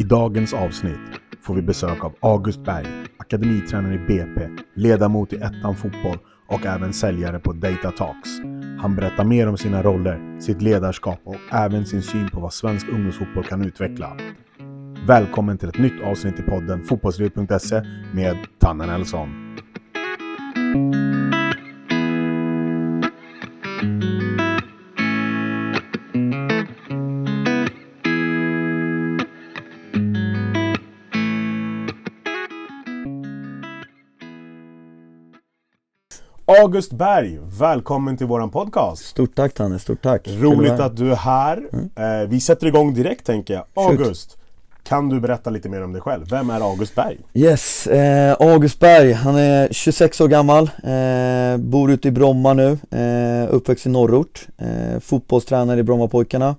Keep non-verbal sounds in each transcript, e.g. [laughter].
I dagens avsnitt får vi besök av August Berg, akademitränare i BP, ledamot i Ettan Fotboll och även säljare på Data Talks. Han berättar mer om sina roller, sitt ledarskap och även sin syn på vad svensk ungdomsfotboll kan utveckla. Välkommen till ett nytt avsnitt i podden fotbollslivet.se med Tanne Nelson. August Berg, välkommen till våran podcast. Stort tack Tanne, stort tack. Roligt att du är här. Mm. vi sätter igång direkt tänker jag. August, Shoot. kan du berätta lite mer om dig själv? Vem är August Berg? Yes, eh, August Berg, han är 26 år gammal, eh, bor ute i Bromma nu, eh, uppväxt i norrort, eh, fotbollstränare i Brommapojkarna.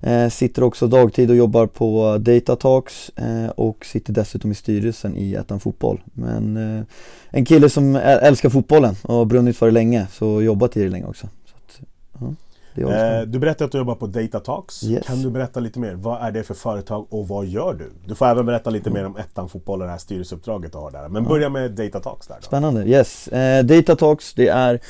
Eh, sitter också dagtid och jobbar på Data Talks eh, och sitter dessutom i styrelsen i Ettan Fotboll. Men eh, en kille som älskar fotbollen och har brunnit för det länge, så jobbat i det länge också. Så att, ja. Eh, du berättade att du jobbar på Data Talks. Yes. Kan du berätta lite mer? Vad är det för företag och vad gör du? Du får även berätta lite mer om ettan fotboll och det här styrelseuppdraget du har där. Men börja med Data Talks där då. Spännande, yes. Eh, Data Talks, det är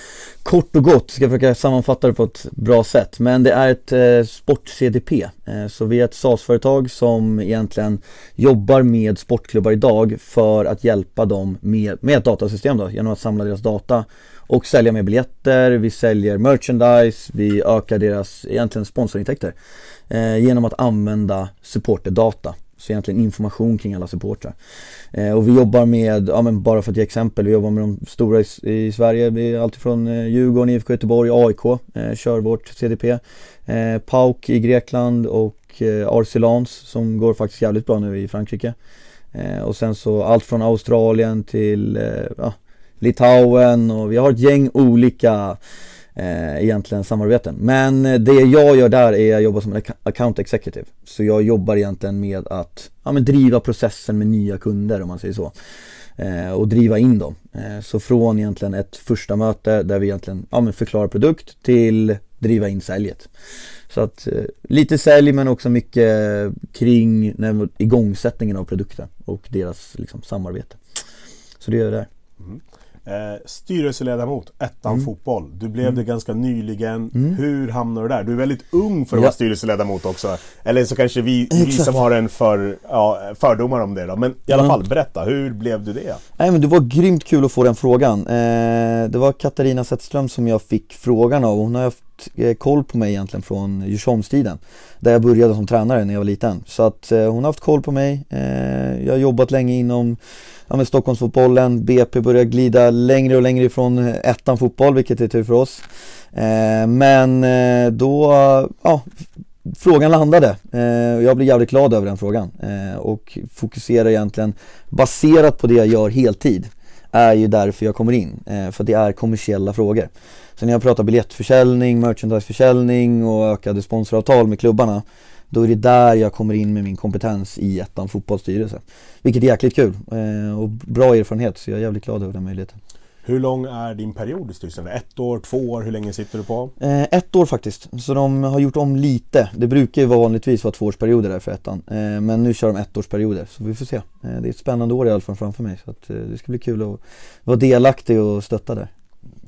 kort och gott, ska jag försöka sammanfatta det på ett bra sätt. Men det är ett eh, sport-CDP. Eh, så vi är ett SAS-företag som egentligen jobbar med sportklubbar idag för att hjälpa dem med, med ett datasystem då, genom att samla deras data och sälja mer biljetter, vi säljer merchandise, vi ökar deras egentligen sponsorintäkter eh, genom att använda supporterdata. Så egentligen information kring alla supportrar. Eh, och vi jobbar med, ja men bara för att ge exempel, vi jobbar med de stora i, i Sverige. Vi är alltifrån eh, Djurgården, IFK Göteborg, AIK eh, kör vårt CDP. Eh, PAOK i Grekland och eh, Arcelans som går faktiskt jävligt bra nu i Frankrike. Eh, och sen så allt från Australien till eh, ja, Litauen och vi har ett gäng olika eh, egentligen samarbeten. Men eh, det jag gör där är att jag jobbar som en account executive. Så jag jobbar egentligen med att ja, men driva processen med nya kunder om man säger så. Eh, och driva in dem. Eh, så från egentligen ett första möte där vi egentligen ja, men förklarar produkt till driva in säljet. Så att eh, lite sälj men också mycket kring när, igångsättningen av produkten och deras liksom, samarbete. Så det gör jag där. Mm. Eh, styrelseledamot, ettan mm. fotboll. Du blev mm. det ganska nyligen. Mm. Hur hamnade du där? Du är väldigt ung för att ja. vara styrelseledamot också. Eller så kanske vi, vi som har en för, ja, fördomar om det då. Men i alla fall, berätta. Hur blev du det? Nej men det var grymt kul att få den frågan. Eh, det var Katarina Zetterström som jag fick frågan av. Hon har haft Eh, koll på mig egentligen från Djursholmstiden. Där jag började som tränare när jag var liten. Så att eh, hon har haft koll på mig. Eh, jag har jobbat länge inom ja, men Stockholmsfotbollen, BP börjar glida längre och längre ifrån eh, ettan fotboll, vilket är tur för oss. Eh, men eh, då, ja, frågan landade. Eh, jag blir jävligt glad över den frågan eh, och fokuserar egentligen baserat på det jag gör heltid är ju därför jag kommer in, eh, för det är kommersiella frågor. Så när jag pratar biljettförsäljning, merchandiseförsäljning och ökade sponsoravtal med klubbarna då är det där jag kommer in med min kompetens i ettan fotbollsstyrelse. Vilket är jäkligt kul eh, och bra erfarenhet så jag är jävligt glad över den möjligheten. Hur lång är din period i styrelsen? Ett år, två år? Hur länge sitter du på? Eh, ett år faktiskt, så de har gjort om lite. Det brukar ju vanligtvis vara tvåårsperioder där för ettan. Eh, men nu kör de ettårsperioder, så vi får se. Eh, det är ett spännande år i alla fall framför mig. Så att, det ska bli kul att vara delaktig och stötta där.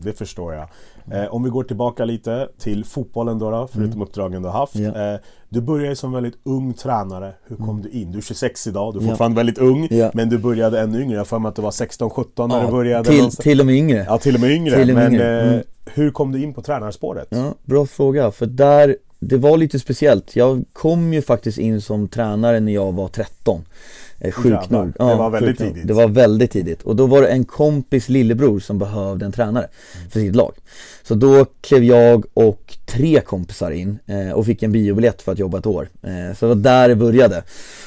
Det förstår jag. Eh, om vi går tillbaka lite till fotbollen då, då förutom mm. uppdragen du har haft. Ja. Eh, du började som väldigt ung tränare. Hur kom mm. du in? Du är 26 idag, du är fortfarande väldigt ung. Ja. Men du började ännu yngre. Jag för mig att du var 16-17 när du började. Till, till och med yngre. Ja, till och med yngre. Och med men yngre. Mm. Eh, hur kom du in på tränarspåret? Ja, bra fråga, för där det var lite speciellt. Jag kom ju faktiskt in som tränare när jag var 13 eh, Sjukt nog. Ja, det var väldigt tidigt. Det var väldigt tidigt. Och då var det en kompis lillebror som behövde en tränare för sitt lag. Så då klev jag och tre kompisar in eh, och fick en biobiljett för att jobba ett år. Eh, så det var där det började.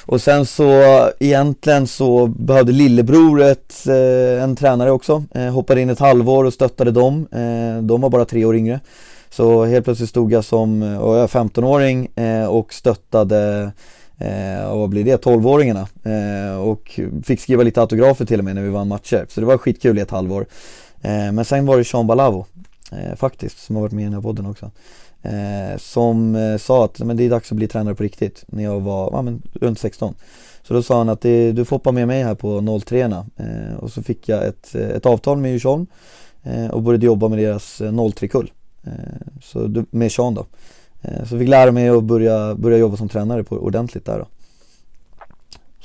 Och sen så egentligen så behövde lillebror ett, eh, en tränare också. Eh, hoppade in ett halvår och stöttade dem. Eh, de var bara tre år yngre. Så helt plötsligt stod jag som 15-åring och stöttade Eh, och vad blir det? 12-åringarna. Eh, och fick skriva lite autografer till och med när vi vann matcher. Så det var skitkul i ett halvår. Eh, men sen var det Sean Balavo, eh, faktiskt, som har varit med i den här podden också. eh, som eh, sa att men det är dags att bli tränare på riktigt när jag var ja, men, runt 16. Så då sa han att det, du får hoppa med mig här på 03 erna eh, och så fick jag ett, eh, ett avtal med Djursholm eh, och började jobba med deras eh, 03-kull. Eh, så med Sean då. Eh, så fick lära mig att börja, börja jobba som tränare på, ordentligt där då.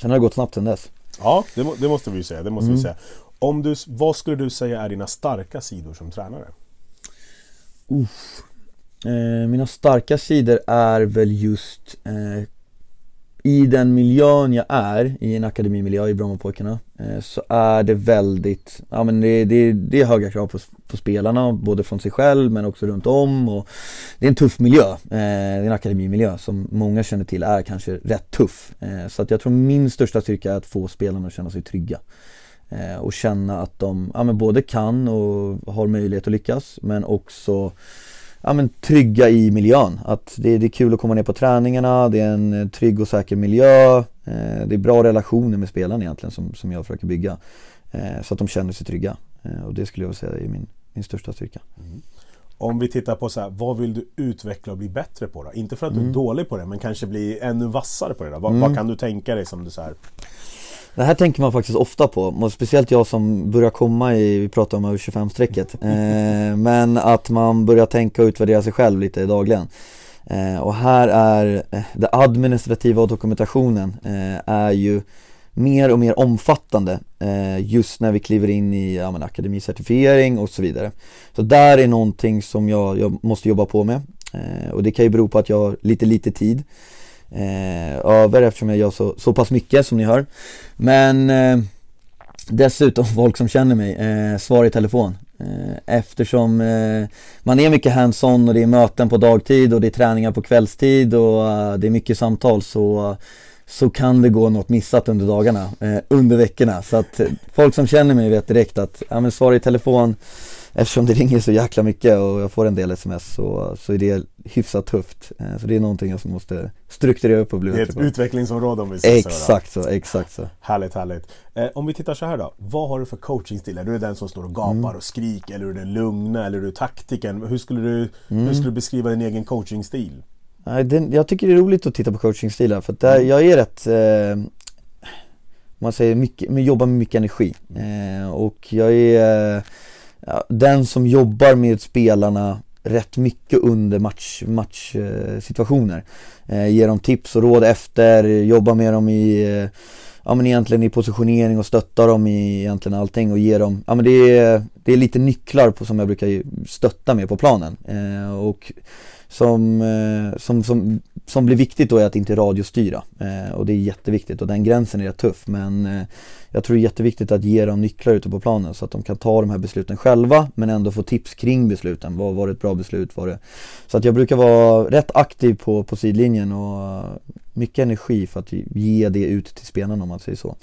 Sen har det gått snabbt sen dess. Ja, det, det måste vi ju säga. Det måste mm. vi säga. Om du, vad skulle du säga är dina starka sidor som tränare? Uff. Eh, mina starka sidor är väl just eh, i den miljön jag är, i en akademimiljö i Brommapojkarna, eh, så är det väldigt, ja men det, det, det är höga krav på, på, spelarna, både från sig själv men också runt om och Det är en tuff miljö, eh, det är en akademimiljö som många känner till är kanske rätt tuff. Eh, så att jag tror min största styrka är att få spelarna att känna sig trygga. Och känna att de, ja men både kan och har möjlighet att lyckas men också ja, men, trygga i miljön. Att det, det, är kul att komma ner på träningarna, det är en eh, trygg och säker miljö. Eh, det är bra relationer med spelarna egentligen som, som jag försöker bygga. Eh, så att de känner sig trygga. Eh, och det skulle jag säga är min, min största styrka. Mm. Om vi tittar på så här, vad vill du utveckla och bli bättre på då? Inte för att du är mm. dålig på det, men kanske bli ännu vassare på det då? Vad, mm. vad kan du tänka dig som du så här det här tänker man faktiskt ofta på, speciellt jag som börjar komma i, vi pratar om över 25-strecket [laughs] eh, Men att man börjar tänka och utvärdera sig själv lite dagligen. Eh, Och här är eh, det administrativa och dokumentationen eh, är ju mer och mer omfattande eh, just när vi kliver in i ja, men, akademicertifiering och så vidare. Så där är någonting som jag, jag måste jobba på med. Eh, och det kan ju bero på att jag har lite lite tid eh, över eftersom jag gör så, så pass mycket som ni hör. Men eh, dessutom [laughs] folk som känner mig, eh, svar i telefon. Eh, eftersom eh, man är mycket hands-on och det är möten på dagtid och det är träningar på kvällstid och eh, det är mycket samtal så så kan det gå något missat under dagarna, under veckorna. Så att folk som känner mig vet direkt att, ja men svar i telefon eftersom det ringer så jäkla mycket och jag får en del sms så, så är det hyfsat tufft. Eh, så det är någonting jag måste strukturera upp och bli bättre på. Det är ett utvecklingsområde om vi säger Exakt så, exakt så. Härligt, härligt. Eh, om vi tittar så här då. Vad har du för coachingstil? Är du den som står och gapar mm. och skriker? Eller är du den lugna? Eller är du taktiken? Hur skulle du, mm. hur skulle du beskriva din egen coachingstil? Nej, den, jag tycker det är roligt att titta på coachingstilar för att där, mm. jag är rätt eh, man säger mycket, jobbar med mycket energi eh, och jag är den som jobbar med spelarna rätt mycket under match, matchsituationer. Eh, ger dem tips och råd efter, jobbar med dem i eh, ja men egentligen i positionering och stöttar dem i egentligen allting och ger dem, ja men det är, det är lite nycklar på, som jag brukar stötta med på planen. Eh, och som, eh, som, som, som blir viktigt då är att inte radiostyra eh, och det är jätteviktigt och den gränsen är rätt tuff men eh, jag tror det är jätteviktigt att ge dem nycklar ute på planen så att de kan ta de här besluten själva men ändå få tips kring besluten. Vad var det ett bra beslut? Var det? Så att jag brukar vara rätt aktiv på, på sidlinjen och mycket energi för att ge det ut till spelarna om man säger så.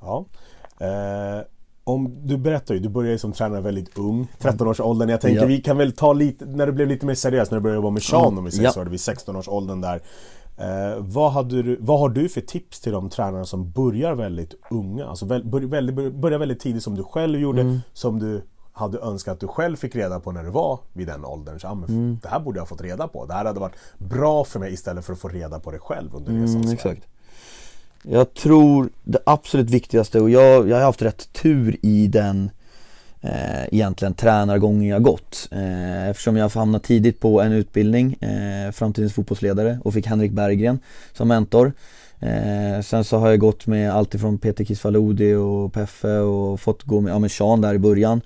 Ja. Eh om, du berättar ju, du började som tränare väldigt ung, 13-årsåldern. Jag tänker ja. vi kan väl ta lite, när du blev lite mer seriös, när du började jobba med Sean mm. om vi säger så, vid 16-årsåldern där. Eh, vad, hade du, vad har du för tips till de tränare som börjar väldigt unga? Alltså väl, bör, väldigt, börjar väldigt tidigt som du själv gjorde, mm. som du hade önskat att du själv fick reda på när du var vid den åldern. Så, ah, mm. Det här borde jag ha fått reda på. Det här hade varit bra för mig istället för att få reda på det själv under resans mm, exakt. Jag tror det absolut viktigaste, och jag, jag har haft rätt tur i den eh, egentligen tränargången jag gått. Eh, eftersom jag hamnade tidigt på en utbildning, eh, framtidens fotbollsledare och fick Henrik Berggren som mentor. Eh, sen så har jag gått med allt ifrån Peter Kisvalodi och Peffe och fått gå med, ja med Sean där i början.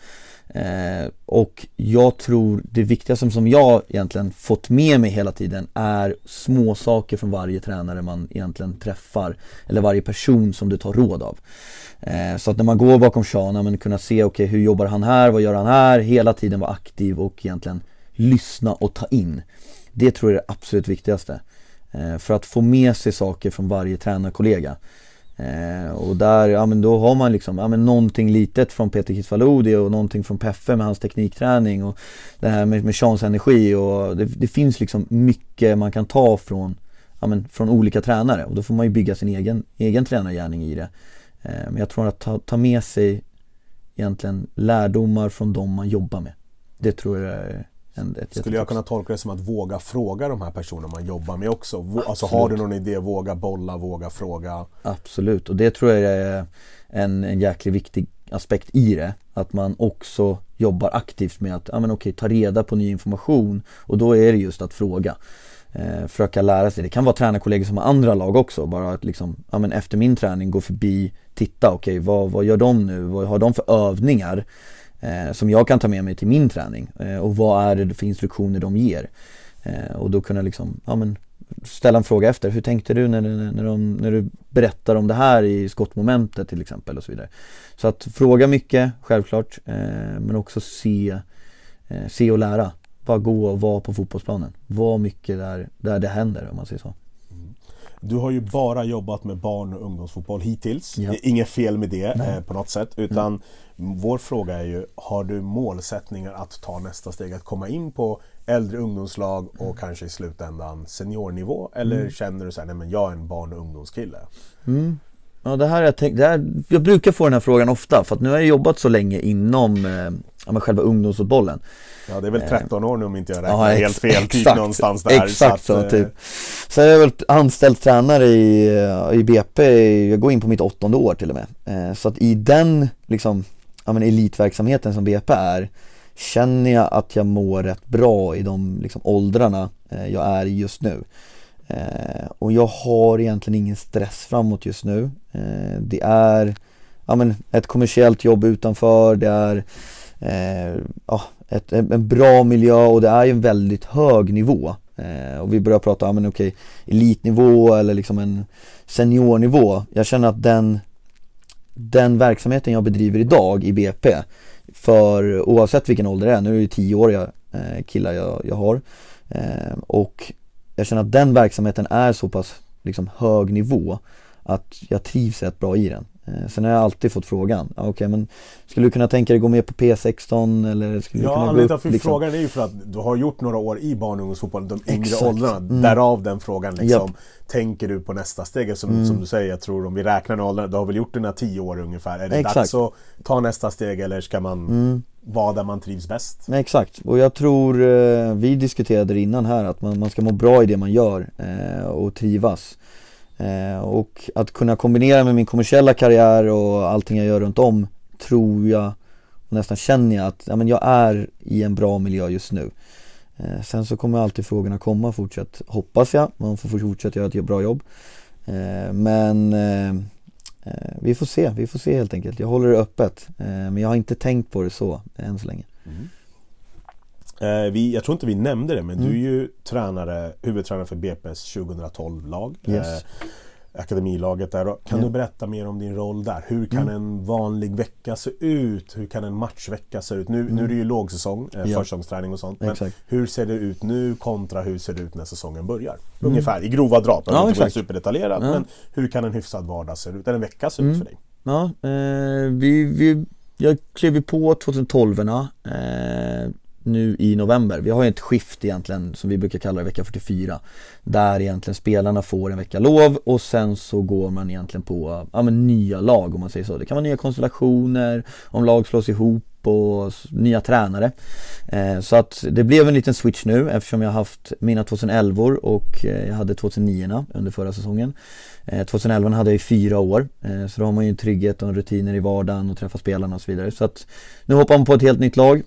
Eh, och jag tror det viktigaste som jag egentligen fått med mig hela tiden är små saker från varje tränare man egentligen träffar. Eller varje person som du tar råd av. Eh, så att när man går bakom Sean, men kunna se okej okay, hur jobbar han här, vad gör han här? Hela tiden vara aktiv och egentligen lyssna och ta in. Det tror jag är det absolut viktigaste. Eh, för att få med sig saker från varje tränarkollega. Eh, och där, ja men då har man liksom, ja men någonting litet från Peter Kitvalodi och någonting från Peffe med hans teknikträning och det här med, med Seans energi och det, det, finns liksom mycket man kan ta från, ja men från olika tränare och då får man ju bygga sin egen, egen tränargärning i det. Eh, men jag tror att ta, ta med sig egentligen lärdomar från de man jobbar med. Det tror jag är en, ett Skulle jag kunna tolka det som att våga fråga de här personerna man jobbar med också? Alltså har du någon idé, våga bolla, våga fråga? Absolut, och det tror jag är en, en jäkligt viktig aspekt i det. Att man också jobbar aktivt med att, ja men okej, ta reda på ny information och då är det just att fråga. Eh, försöka lära sig. Det kan vara tränarkollegor som har andra lag också. Bara att liksom, ja men efter min träning gå förbi, titta, okej vad, vad gör de nu? Vad har de för övningar? Eh, som jag kan ta med mig till min träning. Eh, och vad är det för instruktioner de ger? Eh, och då kunna liksom, ja men ställa en fråga efter. Hur tänkte du när, när, de, när du berättar om det här i skottmomentet till exempel och så vidare. Så att fråga mycket, självklart, eh, men också se, eh, se och lära. Bara gå och vara på fotbollsplanen. Var mycket där, där det händer om man säger så. Du har ju bara jobbat med barn och ungdomsfotboll hittills. Ja. Inget fel med det eh, på något sätt. Utan mm. vår fråga är ju, har du målsättningar att ta nästa steg? Att komma in på äldre ungdomslag och mm. kanske i slutändan seniornivå? Eller mm. känner du så här, nej men jag är en barn och ungdomskille? Mm. Ja, det här jag tänkt, det här, jag brukar få den här frågan ofta för att nu har jag jobbat så länge inom eh, själva ungdomsfotbollen. Ja, det är väl 13 år nu om inte jag räknar ja, helt fel, typ exakt, någonstans där. Exakt så, att, så typ. Eh, så jag är väl anställd tränare i, eh, i BP, jag går in på mitt åttonde år till och med. Eh, så att i den liksom, ja men elitverksamheten som BP är känner jag att jag mår rätt bra i de liksom, åldrarna jag är just nu. Eh, och jag har egentligen ingen stress framåt just nu. Eh, det är ja, men ett kommersiellt jobb utanför, det är eh, ja, ett, en bra miljö och det är ju en väldigt hög nivå. Eh, och vi börjar prata, ja men okej, elitnivå eller liksom en seniornivå. Jag känner att den, den verksamheten jag bedriver idag i BP, för oavsett vilken ålder det är, nu är det ju tioåriga eh, killar jag, jag har. Eh, och jag känner att den verksamheten är så pass liksom, hög nivå att jag trivs rätt bra i den. Eh, sen har jag alltid fått frågan, ja, okej okay, men skulle du kunna tänka dig gå med på P16 eller skulle ja, du kunna gå upp? Ja, liksom? frågan är ju för att du har gjort några år i barn och ungdomsfotbollen, de yngre Exakt. åldrarna. Mm. Därav den frågan liksom. Yep. Tänker du på nästa steg? Som, mm. som du säger, jag tror om vi räknar åldrarna, du har väl gjort dina tio år ungefär. Är det Exakt. dags att ta nästa steg eller ska man mm vara där man trivs bäst? Exakt, och jag tror, eh, vi diskuterade det innan här, att man, man ska må bra i det man gör eh, och trivas. Eh, och att kunna kombinera med min kommersiella karriär och allting jag gör runt om tror jag och nästan känner jag att ja, men jag är i en bra miljö just nu. Eh, sen så kommer alltid frågorna komma fortsatt, hoppas jag. Man får fortsätta göra ett bra jobb. Eh, men eh, vi får se, vi får se helt enkelt. Jag håller det öppet. Eh, men jag har inte tänkt på det så än så länge. Mm. Eh, vi, jag tror inte vi nämnde det, men mm. du är ju tränare, huvudtränare för BP's 2012-lag. Yes. Akademilaget där. Kan ja. du berätta mer om din roll där? Hur kan mm. en vanlig vecka se ut? Hur kan en matchvecka se ut? Nu, mm. nu är det ju lågsäsong, eh, ja. försäsongsträning och sånt. Men exakt. hur ser det ut nu kontra hur ser det ut när säsongen börjar? Mm. Ungefär i grova drag. Ja, inte vara superdetaljerat ja. men hur kan en hyfsad vardag se ut? Eller en vecka se ut mm. för dig? Ja, eh, vi, vi, jag klev ju på 2012 eh, nu i november. Vi har ju ett skift egentligen som vi brukar kalla det vecka 44. Där egentligen spelarna får en vecka lov och sen så går man egentligen på ja, men nya lag om man säger så. Det kan vara nya konstellationer, om lag slås ihop och nya tränare. Eh, så att det blev en liten switch nu eftersom jag haft mina 2011 och eh, jag hade 2009 under förra säsongen. Eh, 2011 hade jag i fyra år eh, så då har man ju en trygghet och rutiner i vardagen och träffa spelarna och så vidare. Så att nu hoppar man på ett helt nytt lag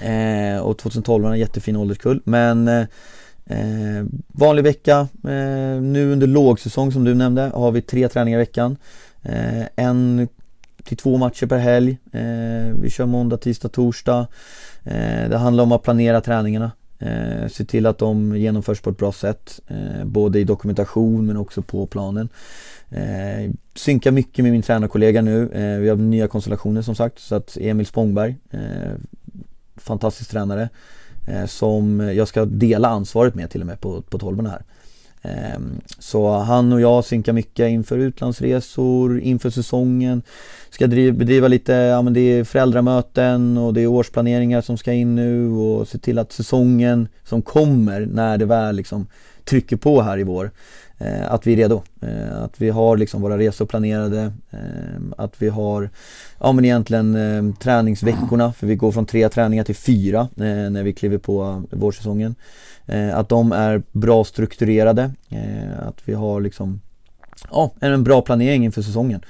Eh, och 2012 var en jättefin ålderskull. Men eh, eh, vanlig vecka, eh, nu under lågsäsong som du nämnde, har vi tre träningar i veckan. Eh, en till två matcher per helg. Eh, vi kör måndag, tisdag, torsdag. Eh, det handlar om att planera träningarna. Eh, se till att de genomförs på ett bra sätt. Eh, både i dokumentation men också på planen. Eh, synkar mycket med min tränarkollega nu. Eh, vi har nya konstellationer som sagt. Så att Emil Spångberg eh, fantastisk tränare eh, som jag ska dela ansvaret med till och med på, på tolvorna här. Eh, så han och jag synkar mycket inför utlandsresor, inför säsongen. Ska driva, bedriva lite, ja men det är föräldramöten och det är årsplaneringar som ska in nu och se till att säsongen som kommer när det väl liksom trycker på här i vår Eh, att vi är redo. Eh, att vi har liksom våra resor planerade, eh, att vi har ja men egentligen eh, träningsveckorna, för vi går från tre träningar till fyra eh, när vi kliver på eh, vårsäsongen. Eh, att de är bra strukturerade, eh, att vi har liksom ja, en bra planering inför säsongen.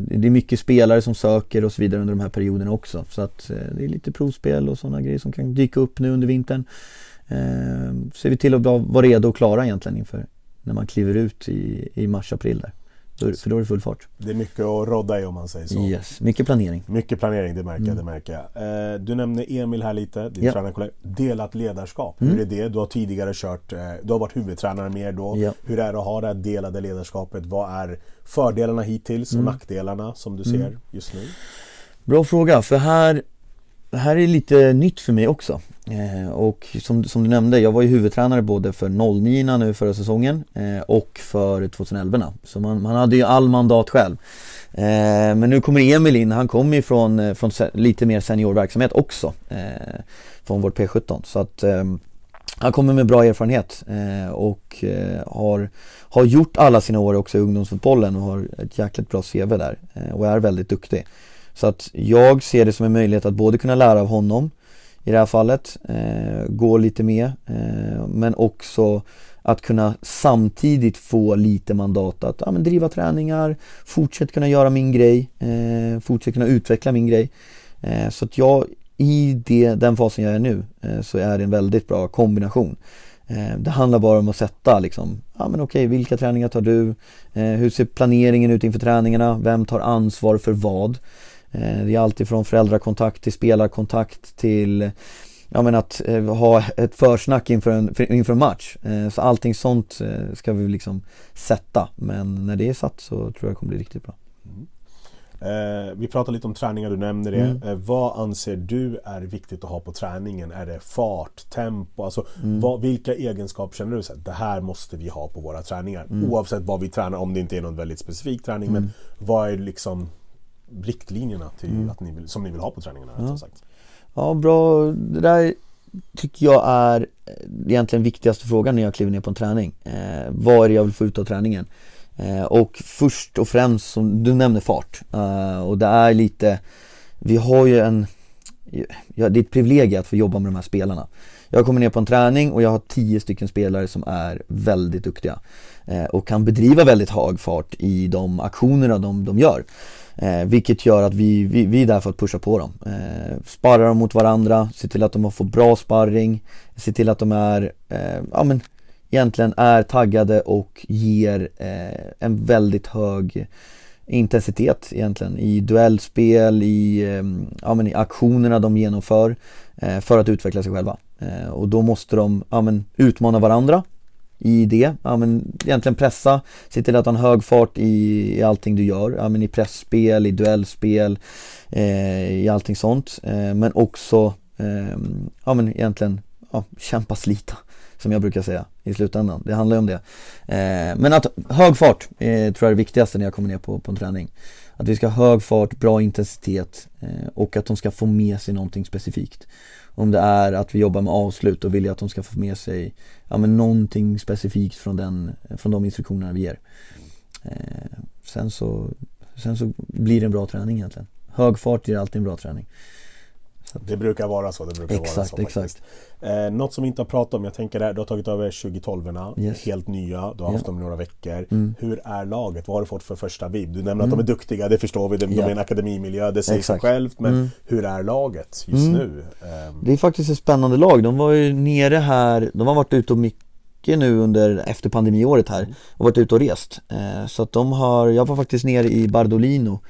Det är mycket spelare som söker och så vidare under de här perioderna också. Så att det är lite provspel och sådana grejer som kan dyka upp nu under vintern. Så är vi till att vara redo och klara egentligen inför när man kliver ut i, i mars-april där. Då, för då är det full fart. Det är mycket att rodda i om man säger så. Yes, mycket planering. Mycket planering, det märker jag. Mm. Det märker jag. Eh, du nämnde Emil här lite, din ja. tränarkollega. Delat ledarskap, mm. hur är det? Du har tidigare kört, eh, du har varit huvudtränare mer då. Ja. Hur är det att ha det här delade ledarskapet? Vad är fördelarna hittills och mm. nackdelarna som du ser mm. just nu? Bra fråga, för här det här är lite nytt för mig också. Eh, och som, som du nämnde, jag var ju huvudtränare både för 09 nu förra säsongen eh, och för 2011 Så man, man hade ju all mandat själv. Eh, men nu kommer Emil in, han kommer ju från, eh, från lite mer seniorverksamhet också. Eh, från vårt P17. Så att eh, han kommer med bra erfarenhet eh, och eh, har, har gjort alla sina år också i ungdomsfotbollen och har ett jäkligt bra CV där och är väldigt duktig. Så att jag ser det som en möjlighet att både kunna lära av honom i det här fallet, eh, gå lite med, eh, men också att kunna samtidigt få lite mandat att ja, men driva träningar, fortsätta kunna göra min grej, eh, fortsätta kunna utveckla min grej. Eh, så att jag, i det, den fasen jag är nu, eh, så är det en väldigt bra kombination. Eh, det handlar bara om att sätta liksom, ja men okej, vilka träningar tar du? Eh, hur ser planeringen ut inför träningarna? Vem tar ansvar för vad? Eh, det är alltifrån föräldrakontakt till spelarkontakt till ja, men att eh, ha ett försnack inför en, inför en match. Eh, så allting sånt ska vi liksom sätta. Men när det är satt så tror jag det kommer bli riktigt bra. Mm. Vi pratade lite om träningar, du nämnde det. Mm. Vad anser du är viktigt att ha på träningen? Är det fart, tempo? Alltså, mm. vad, vilka egenskaper känner du att det här måste vi ha på våra träningar? Mm. Oavsett vad vi tränar, om det inte är någon väldigt specifik träning. Men mm. vad är liksom riktlinjerna till mm. att ni vill, som ni vill ha på träningarna. Ja. Sagt. ja, bra. Det där tycker jag är egentligen viktigaste frågan när jag kliver ner på en träning. Eh, vad är det jag vill få ut av träningen? Eh, och först och främst, som du nämner fart. Eh, och det är lite, vi har ju en, ja, det är ett privilegium att få jobba med de här spelarna. Jag kommer ner på en träning och jag har tio stycken spelare som är väldigt duktiga eh, och kan bedriva väldigt hög fart i de aktionerna de, de gör. Eh, vilket gör att vi, vi, vi är där för att pusha på dem. Eh, sparra dem mot varandra, se till att de får bra sparring, se till att de är, eh, ja men egentligen är taggade och ger eh, en väldigt hög intensitet egentligen i duellspel, i, ehm, ja, men i aktionerna de genomför eh, för att utveckla sig själva. Eh, och då måste de ja, men, utmana varandra i det. Ja, men egentligen pressa, se till att ha en hög fart i, i allting du gör. Ja, men I pressspel, i duellspel, eh, i allting sånt. Eh, men också eh, ja, men egentligen ja, kämpa, slita som jag brukar säga i slutändan. Det handlar ju om det. Eh, men att hög fart eh, tror jag är det viktigaste när jag kommer ner på, på en träning. Att vi ska ha hög fart, bra intensitet eh, och att de ska få med sig någonting specifikt. Om det är att vi jobbar med avslut, då vill jag att de ska få med sig ja, men någonting specifikt från, den, från de instruktionerna vi ger. Eh, sen, så, sen så blir det en bra träning egentligen. Hög fart ger alltid en bra träning. Det brukar vara så. Det brukar exakt, vara så exakt. Eh, något som vi inte har pratat om, jag tänker där, du har tagit över 2012 yes. helt nya, du har haft yeah. dem några veckor. Mm. Hur är laget? Vad har du fått för första vibb? Du nämner mm. att de är mm. duktiga, det förstår vi, de, yeah. de är en akademimiljö, det säger sig självt. Men mm. hur är laget just mm. nu? Eh. Det är faktiskt ett spännande lag. De var ju nere här, de har varit ute och mycket nu under, efter pandemiåret här och varit ute och rest. Eh, så att de har, jag var faktiskt nere i Bardolino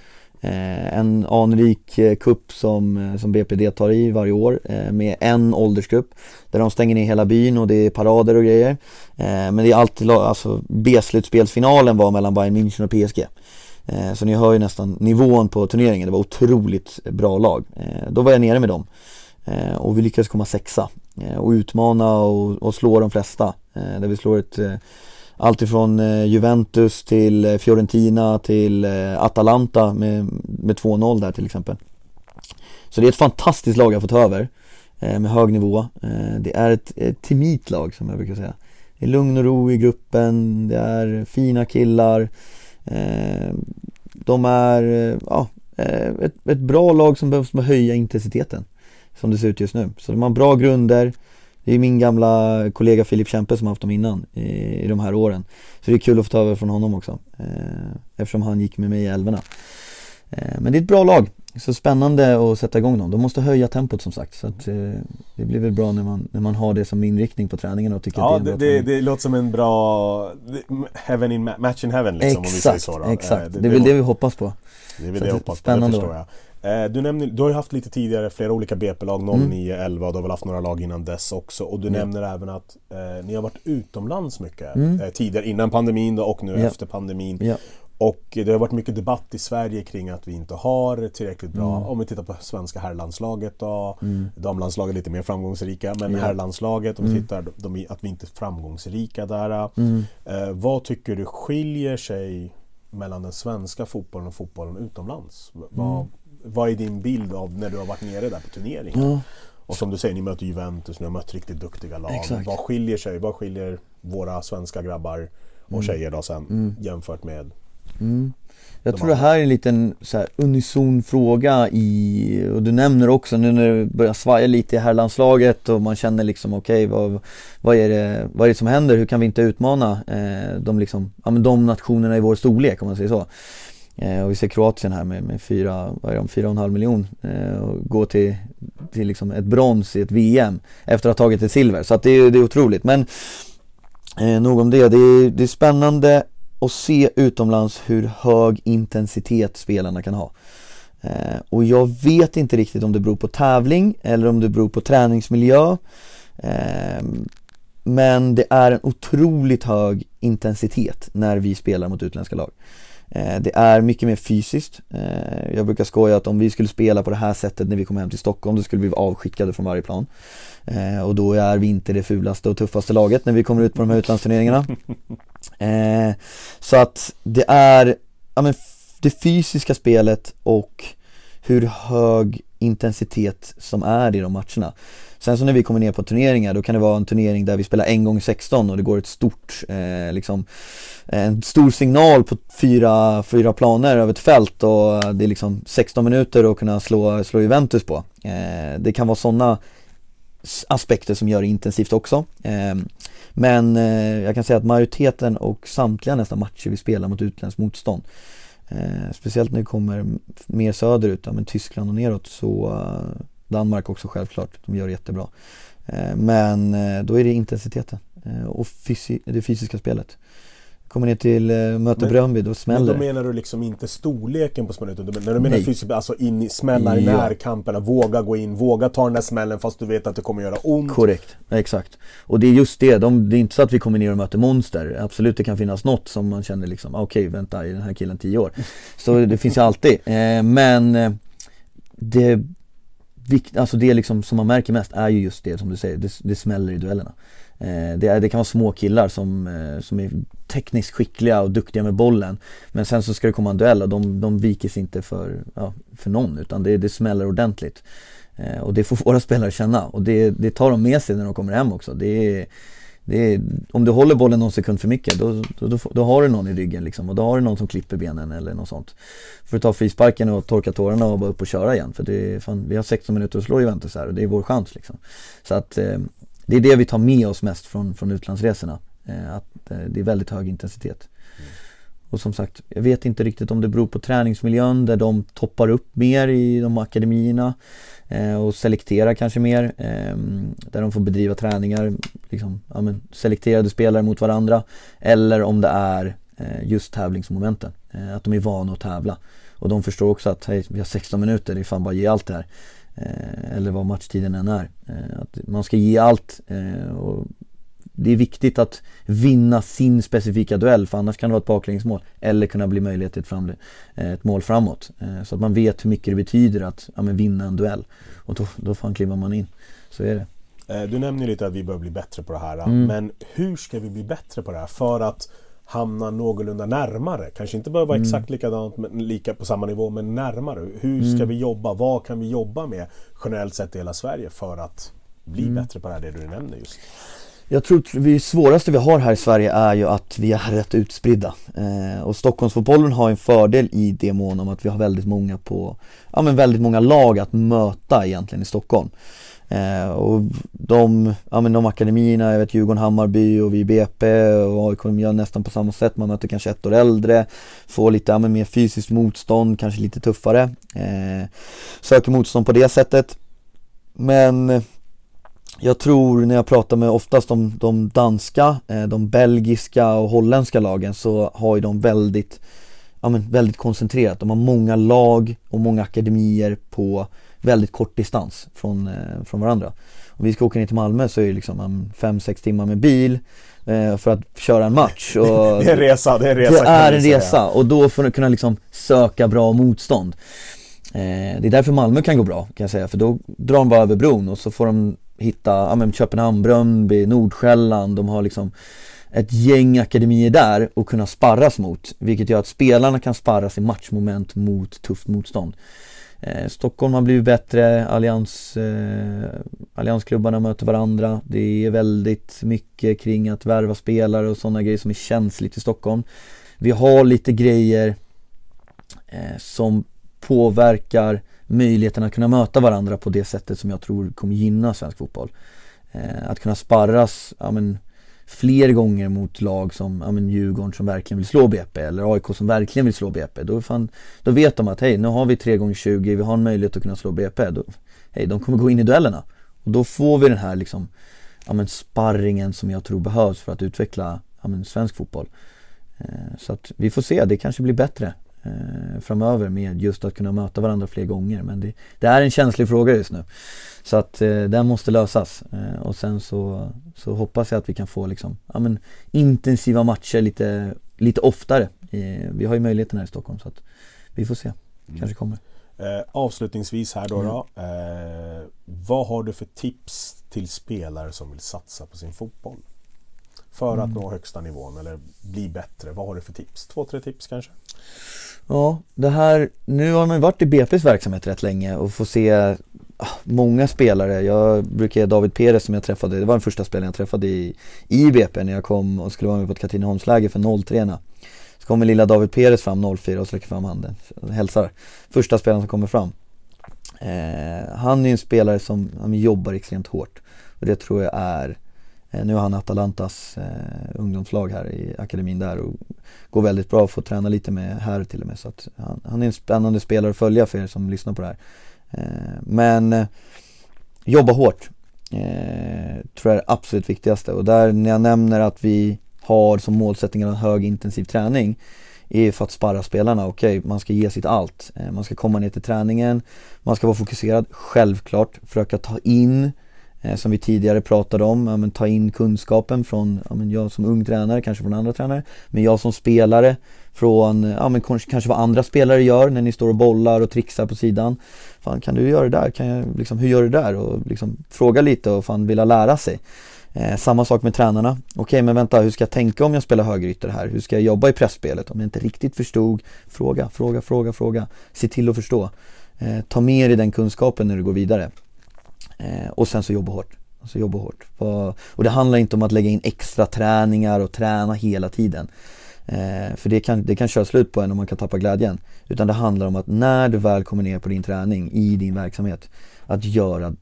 Eh, en anrik eh, kupp som, eh, som BP deltar i varje år med en åldersgrupp där de stänger ner hela byn och det är parader och grejer. men det är alltid, alltså B-slutspelsfinalen var mellan Bayern München och PSG. så ni hör ju nästan nivån på turneringen, det var otroligt bra lag. då var jag nere med dem och vi lyckades komma sexa och utmana och, och slå de flesta. där vi slår ett Alltifrån eh, Juventus till eh, Fiorentina till eh, Atalanta med, med 2-0 där till exempel. Så det är ett fantastiskt lag jag fått ta över med hög nivå. Det är ett, ett timit lag som jag brukar säga. det är lugn och ro i gruppen, det är fina killar. De är, ja, ett, ett bra lag som behövs höja intensiteten. Som det ser ut just nu. Så de har bra grunder. Det är min gamla kollega Filip Kempe som har haft dem innan i, i de här åren. Så det är kul att få ta över från honom också. Eh, eftersom han gick med mig i älvorna. Eh, men det är ett bra lag. Så spännande att sätta igång dem. De måste höja tempot som sagt. Så att, eh, det blir väl bra när man, när man har det som inriktning på träningen och tycker ja, att det är en bra det, det, det låter som en bra heaven in, match in heaven liksom, exakt, om vi säger så. Då. Exakt, det, det är väl det vi hoppas på. Det är väl det jag hoppas på, det förstår jag. Eh, du, nämner, du har ju haft lite tidigare flera olika BP-lag, 09, mm. 11 och du har väl haft några lag innan dess också. Och du mm. nämner även att eh, ni har varit utomlands mycket mm. eh, tidigare, innan pandemin då, och nu yeah. efter pandemin. Yeah. Och det har varit mycket debatt i Sverige kring att vi inte har tillräckligt bra, mm. om vi tittar på svenska herrlandslaget då, mm. damlandslaget lite mer framgångsrika, men yeah. herrlandslaget, om vi mm. tittar de, att vi inte är framgångsrika där. Mm. Eh, vad tycker du skiljer sig mellan den svenska fotbollen och fotbollen utomlands? Vad, mm vad är din bild av när du har varit nere där på turneringen? Ja. Och som du säger, ni möter Juventus, ni har mött riktigt duktiga lag. Exakt. Vad skiljer sig? Vad skiljer våra svenska grabbar och mm. tjejer då sen mm. jämfört med mm. Jag tror det här är en liten så här, unison fråga i, och du nämner också nu när det börjar svaja lite i herrlandslaget och man känner liksom okej okay, vad, vad, är det, vad är det som händer? Hur kan vi inte utmana eh, de, liksom, ja, men de nationerna i vår storlek om man säger så. Eh, och vi ser Kroatien här med, med fyra, vad är de, fyra och en halv miljon eh, och gå till, till liksom ett brons i ett VM efter att ha tagit ett silver. Så att det, är, det är otroligt. Men eh, nog om det. Det är, det är spännande att se utomlands hur hög intensitet spelarna kan ha. Eh, och jag vet inte riktigt om det beror på tävling eller om det beror på träningsmiljö. Eh, men det är en otroligt hög intensitet när vi spelar mot utländska lag. Eh, det är mycket mer fysiskt. Eh, jag brukar skoja att om vi skulle spela på det här sättet när vi kommer hem till Stockholm då skulle vi vara avskickade från varje plan. Eh, och då är vi inte det fulaste och tuffaste laget när vi kommer ut på de här utlandsturneringarna. [laughs] Så att det är ja, men det fysiska spelet och hur hög intensitet som är i de matcherna. Sen så när vi kommer ner på turneringar då kan det vara en turnering där vi spelar en gång 16 och det går ett stort, eh, liksom, eh, en stor signal på fyra, fyra planer över ett fält och det är liksom 16 minuter att kunna slå, slå Juventus på. Eh, det kan vara sådana aspekter som gör det intensivt också. Eh, men eh, jag kan säga att majoriteten och samtliga nästan matcher vi spelar mot utländskt motstånd eh, Speciellt när vi kommer mer söderut, ja, men Tyskland och neråt så eh, Danmark också självklart, de gör det jättebra. Eh, men eh, då är det intensiteten eh, och fysi det fysiska spelet. Kommer ner till möte Bröndby, då smäller det. Men då menar du liksom inte storleken på smällen, utan när du menar fysiskt, alltså in i, smälla i ja. närkamperna, våga gå in, våga ta den där smällen fast du vet att det kommer göra ont. Korrekt, exakt. Och det är just det, de, det är inte så att vi kommer ner och möter monster. Absolut, det kan finnas något som man känner liksom, ah, okej, okay, vänta, är den här killen tio år? [laughs] Så det finns ju alltid. Men det alltså det liksom som man märker mest är ju just det som du säger, det, det smäller i duellerna. Eh, det, det kan vara små killar som, eh, som är tekniskt skickliga och duktiga med bollen. Men sen så ska det komma en duell och de, de viker sig inte för, ja, för någon utan det, det smäller ordentligt. Eh, och det får [laughs] våra spelare känna och det, det tar de med sig när de kommer hem också. Det det, om du håller bollen någon sekund för mycket då, då, då, då, har du någon i ryggen liksom och då har du någon som klipper benen eller något sånt. Får du ta frisparken och torka tårarna och bara upp och köra igen för det är, fan, vi har 16 minuter att slå Juventus här och det är vår chans liksom. Så att det är det vi tar med oss mest från, från utlandsresorna. Eh, att eh, det är väldigt hög intensitet. Mm. Och som sagt, jag vet inte riktigt om det beror på träningsmiljön där de toppar upp mer i de akademierna eh, och selekterar kanske mer. Eh, där de får bedriva träningar, liksom, ja, men, selekterade spelare mot varandra. Eller om det är eh, just tävlingsmomenten, eh, att de är vana att tävla. Och de förstår också att hej, vi har 16 minuter, det är fan bara ge allt det här. Eh, eller vad matchtiden än är. Eh, att man ska ge allt och det är viktigt att vinna sin specifika duell för annars kan det vara ett baklängesmål eller kunna bli möjlighet till ett, fram, eh, ett mål framåt. Eh, så att man vet hur mycket det betyder att ja, vinna en duell. Och då, då fan kliver man in. Så är det. Eh, du nämner lite att vi bör bli bättre på det här. Mm. Men hur ska vi bli bättre på det här för att hamna någorlunda närmare? Kanske inte behöver vara mm. exakt likadant, men lika på samma nivå, men närmare. Hur ska mm. vi jobba? Vad kan vi jobba med generellt sett i hela Sverige för att bli mm. bättre på det här, det du nämner just? Jag tror det svåraste vi har här i Sverige är ju att vi är rätt utspridda. Eh, och Stockholmsfotbollen har en fördel i det mån om att vi har väldigt många på, ja men väldigt många lag att möta egentligen i Stockholm. Eh, och de, ja men de akademierna, jag vet Djurgården, Hammarby och vi BP och AIK gör nästan på samma sätt. Man möter kanske ett år äldre, får lite ja, men mer fysiskt motstånd, kanske lite tuffare. Eh, söker motstånd på det sättet. Men jag tror när jag pratar med oftast de, de danska, eh, de belgiska och holländska lagen så har ju de väldigt, ja men väldigt koncentrerat. De har många lag och många akademier på väldigt kort distans från, eh, från varandra. Om vi ska åka ner till Malmö så är det liksom 5-6 timmar med bil eh, för att köra en match. [laughs] Och det är en resa, det är en resa. Det är en resa och då får du kunna liksom söka bra motstånd. Eh, det är därför Malmö kan gå bra kan jag säga, för då drar de bara över bron och så får de hitta, ja men Köpenhamn, Bröndby, Nordsjälland, de har liksom ett gäng akademier där och kunna sparras mot, vilket gör att spelarna kan sparras i matchmoment mot tufft motstånd. Eh, Stockholm har blivit bättre, allians, eh, alliansklubbarna möter varandra. Det är väldigt mycket kring att värva spelare och sådana grejer som är känsligt i Stockholm. Vi har lite grejer eh, som påverkar möjligheten att kunna möta varandra på det sättet som jag tror kommer gynna svensk fotboll. Eh, att kunna sparras, ja, men, fler gånger mot lag som ja, men Djurgården som verkligen vill slå BP eller AIK som verkligen vill slå BP. Då, fan, då vet de att hej, nu har vi 3 gånger 20 vi har en möjlighet att kunna slå BP. Då, hej, de kommer gå in i duellerna. Och då får vi den här liksom, ja, men sparringen som jag tror behövs för att utveckla ja, men svensk fotboll. Eh, så att vi får se, det kanske blir bättre eh, framöver med just att kunna möta varandra fler gånger. Men det, det är en känslig fråga just nu. Så att eh, den måste lösas eh, och sen så, så hoppas jag att vi kan få liksom, ja, men, intensiva matcher lite, lite oftare. Eh, vi har ju möjligheten här i Stockholm så att vi får se. Kanske mm. kommer. Eh, avslutningsvis här då, mm. då eh, Vad har du för tips till spelare som vill satsa på sin fotboll? För mm. att nå högsta nivån eller bli bättre. Vad har du för tips? Två, tre tips kanske? Ja, det här, nu har man varit i BP's verksamhet rätt länge och får se ah, många spelare. Jag brukar ge David Perez som jag träffade, det var den första spelaren jag träffade i, i BP när jag kom och skulle vara med på ett Katrineholmsläger för 03 Så kommer lilla David Perez fram 04 och sträcker fram handen, hälsar. Första spelaren som kommer fram. Eh, han är en spelare som han jobbar extremt hårt och det tror jag är Eh, nu har han Atalantas eh, ungdomslag här i akademin där och går väldigt bra får träna lite med här till och med. Så att han, han är en spännande spelare att följa för er som lyssnar på det här. Eh, men eh, jobba hårt, eh, tror jag är det absolut viktigaste. Och där när jag nämner att vi har som målsättning en hög intensiv träning är för att sparra spelarna. Okej, okay, man ska ge sitt allt. Eh, man ska komma ner till träningen, man ska vara fokuserad, självklart, försöka ta in eh, Eh, som vi tidigare pratade om, ja, men ta in kunskapen från, ja, men jag som ung tränare, kanske från andra tränare, men jag som spelare från, ja men kanske, kanske vad andra spelare gör när ni står och bollar och trixar på sidan. Fan kan du göra det där? Kan jag, liksom, hur gör du där? Och liksom fråga lite och fan vilja lära sig. Eh, samma sak med tränarna. Okej okay, men vänta, hur ska jag tänka om jag spelar högerytter här? Hur ska jag jobba i pressspelet? Om jag inte riktigt förstod, fråga, fråga, fråga, fråga. Se till att förstå. Eh, ta med dig den kunskapen när du går vidare. Eh, och sen så jobba hårt. Alltså jobba hårt. Och det handlar inte om att lägga in extra träningar och träna hela tiden. Eh, för det kan, det kan köra slut på en och man kan tappa glädjen. Utan det handlar om att när du väl kommer ner på din träning i din verksamhet, att göra,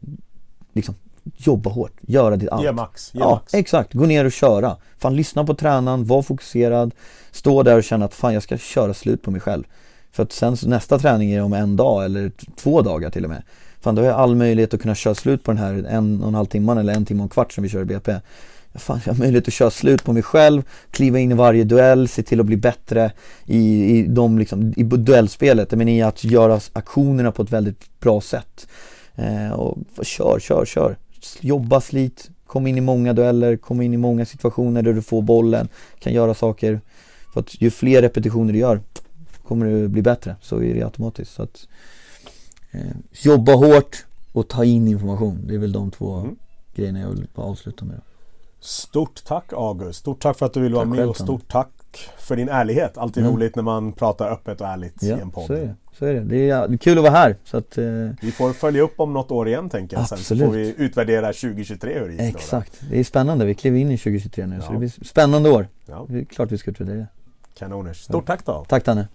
liksom jobba hårt, göra ditt allt. Ge max, ge ja, max. exakt. Gå ner och köra. Fan, lyssna på tränaren, var fokuserad, stå där och känna att fan jag ska köra slut på mig själv. För att sen nästa träning är om en dag eller två dagar till och med. Fan då har jag all möjlighet att kunna köra slut på den här en och en halv timman eller en timme och en kvart som vi kör i BP. Fan, jag har möjlighet att köra slut på mig själv, kliva in i varje duell, se till att bli bättre i, i, de liksom, i duellspelet, men i att göra aktionerna på ett väldigt bra sätt. Eh, och kör, kör, kör. Jobba, slit, kom in i många dueller, kom in i många situationer där du får bollen, kan göra saker. För att ju fler repetitioner du gör kommer du bli bättre, så är det automatiskt. Så att, jobba hårt och ta in information. Det är väl de två mm. grejerna jag vill avsluta med. Stort tack August, stort tack för att du vill vara med och stort tack för din ärlighet. Alltid Mm. roligt när man pratar öppet och ärligt i Ja, en podd. så är det. Så är det. Det är, kul att vara här. Så att, eh, Vi får följa upp om något år igen tänker jag. Sen så Absolut. får vi utvärdera 2023 hur det gick. exakt. Det är spännande. Vi kliver in i 2023 nu. Så Ja. det blir spännande år. Ja, Det är klart vi ska utvärdera det. kanoners. Stort tack då. Tack Danne.